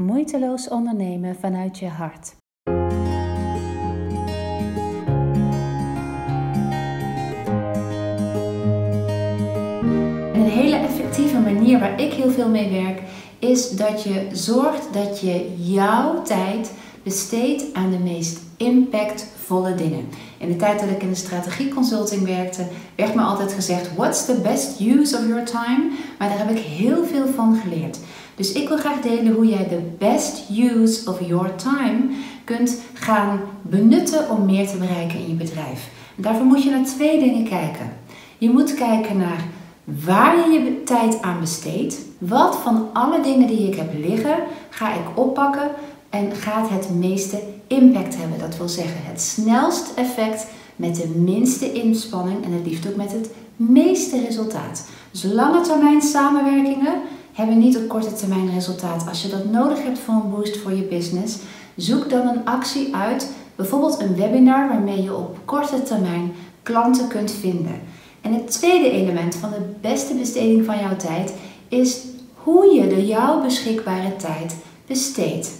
Moeiteloos ondernemen vanuit je hart. Een hele effectieve manier waar ik heel veel mee werk, is dat je zorgt dat je jouw tijd besteedt aan de meest impactvolle dingen. In de tijd dat ik in de strategieconsulting werkte, werd me altijd gezegd: What's the best use of your time? Maar daar heb ik heel veel van geleerd. Dus ik wil graag delen hoe jij de best use of your time kunt gaan benutten om meer te bereiken in je bedrijf. En daarvoor moet je naar twee dingen kijken. Je moet kijken naar waar je je tijd aan besteedt. Wat van alle dingen die ik heb liggen, ga ik oppakken en gaat het meeste impact hebben. Dat wil zeggen het snelste effect met de minste inspanning en het liefst ook met het meeste resultaat. Dus lange termijn samenwerkingen hebben niet op korte termijn resultaat. Als je dat nodig hebt voor een boost voor je business, zoek dan een actie uit. Bijvoorbeeld een webinar waarmee je op korte termijn klanten kunt vinden. En het tweede element van de beste besteding van jouw tijd is hoe je de jouw beschikbare tijd besteedt.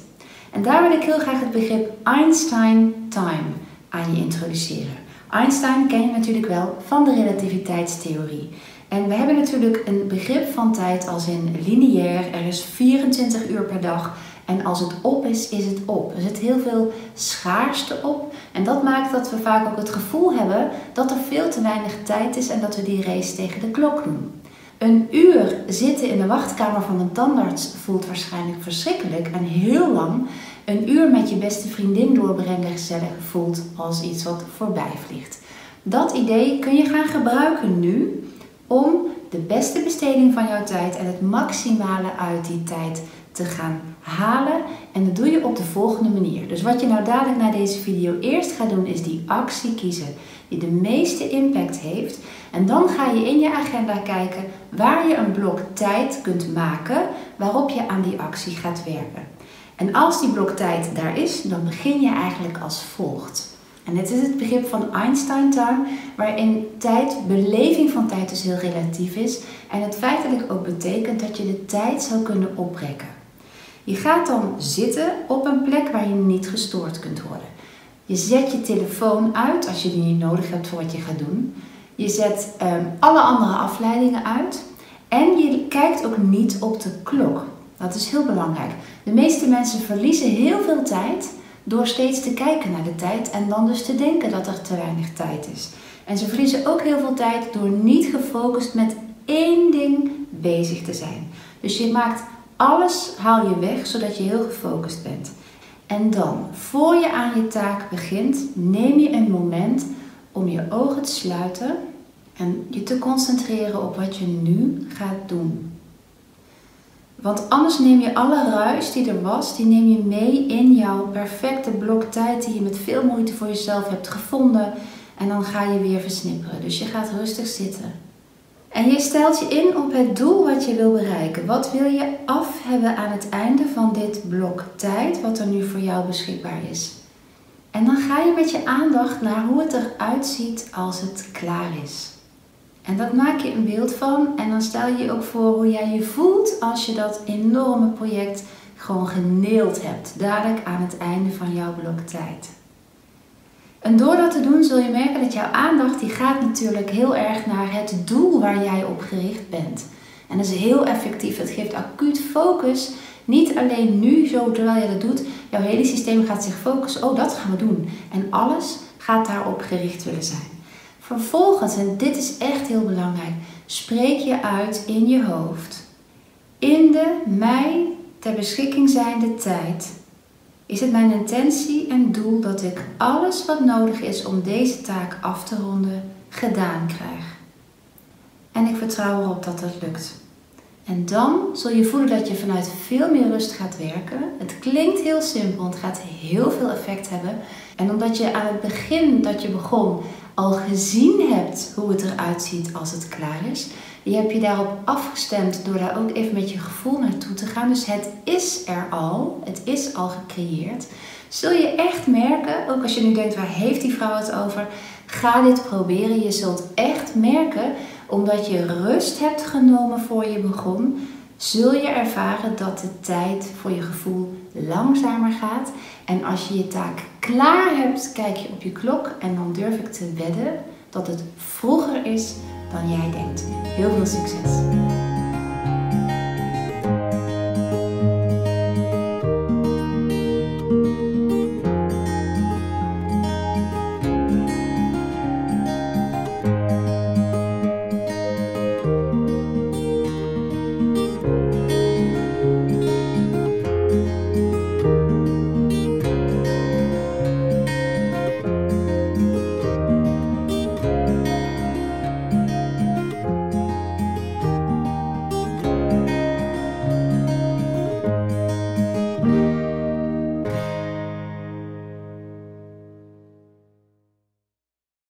En daar wil ik heel graag het begrip Einstein Time aan je introduceren. Einstein ken je natuurlijk wel van de relativiteitstheorie. En we hebben natuurlijk een begrip van tijd als in lineair. Er is 24 uur per dag. En als het op is, is het op. Er zit heel veel schaarste op. En dat maakt dat we vaak ook het gevoel hebben dat er veel te weinig tijd is en dat we die race tegen de klok doen. Een uur zitten in de wachtkamer van een tandarts voelt waarschijnlijk verschrikkelijk en heel lang. Een uur met je beste vriendin doorbrengen gezellig voelt als iets wat voorbij vliegt. Dat idee kun je gaan gebruiken nu om de beste besteding van jouw tijd en het maximale uit die tijd te gaan halen. En dat doe je op de volgende manier. Dus wat je nou dadelijk na deze video eerst gaat doen, is die actie kiezen die de meeste impact heeft. En dan ga je in je agenda kijken waar je een blok tijd kunt maken waarop je aan die actie gaat werken. En als die blok tijd daar is, dan begin je eigenlijk als volgt. En dit is het begrip van Einstein-time, waarin tijd, beleving van tijd dus heel relatief is. En het feitelijk ook betekent dat je de tijd zou kunnen oprekken. Je gaat dan zitten op een plek waar je niet gestoord kunt worden. Je zet je telefoon uit als je die niet nodig hebt voor wat je gaat doen. Je zet um, alle andere afleidingen uit. En je kijkt ook niet op de klok. Dat is heel belangrijk. De meeste mensen verliezen heel veel tijd door steeds te kijken naar de tijd en dan dus te denken dat er te weinig tijd is. En ze verliezen ook heel veel tijd door niet gefocust met één ding bezig te zijn. Dus je maakt alles, haal je weg, zodat je heel gefocust bent. En dan, voor je aan je taak begint, neem je een moment om je ogen te sluiten en je te concentreren op wat je nu gaat doen. Want anders neem je alle ruis die er was, die neem je mee in jouw perfecte blok tijd die je met veel moeite voor jezelf hebt gevonden. En dan ga je weer versnipperen. Dus je gaat rustig zitten. En je stelt je in op het doel wat je wil bereiken. Wat wil je af hebben aan het einde van dit blok tijd, wat er nu voor jou beschikbaar is? En dan ga je met je aandacht naar hoe het eruit ziet als het klaar is. En dat maak je een beeld van en dan stel je je ook voor hoe jij je voelt als je dat enorme project gewoon geneeld hebt, dadelijk aan het einde van jouw blok tijd. En door dat te doen zul je merken dat jouw aandacht die gaat natuurlijk heel erg naar het doel waar jij op gericht bent. En dat is heel effectief. Het geeft acuut focus. Niet alleen nu, zo terwijl je dat doet. Jouw hele systeem gaat zich focussen. Oh, dat gaan we doen. En alles gaat daarop gericht willen zijn. Vervolgens, en dit is echt heel belangrijk, spreek je uit in je hoofd. In de mij ter beschikking zijnde tijd is het mijn intentie en doel dat ik alles wat nodig is om deze taak af te ronden gedaan krijg. En ik vertrouw erop dat het lukt. En dan zul je voelen dat je vanuit veel meer rust gaat werken. Het klinkt heel simpel, het gaat heel veel effect hebben. En omdat je aan het begin dat je begon al gezien hebt hoe het eruit ziet als het klaar is, je hebt je daarop afgestemd door daar ook even met je gevoel naartoe te gaan. Dus het is er al, het is al gecreëerd. Zul je echt merken, ook als je nu denkt waar heeft die vrouw het over, ga dit proberen. Je zult echt merken, omdat je rust hebt genomen voor je begon, zul je ervaren dat de tijd voor je gevoel langzamer gaat. En als je je taak klaar hebt, kijk je op je klok en dan durf ik te wedden dat het vroeger is dan jij denkt. Heel veel succes!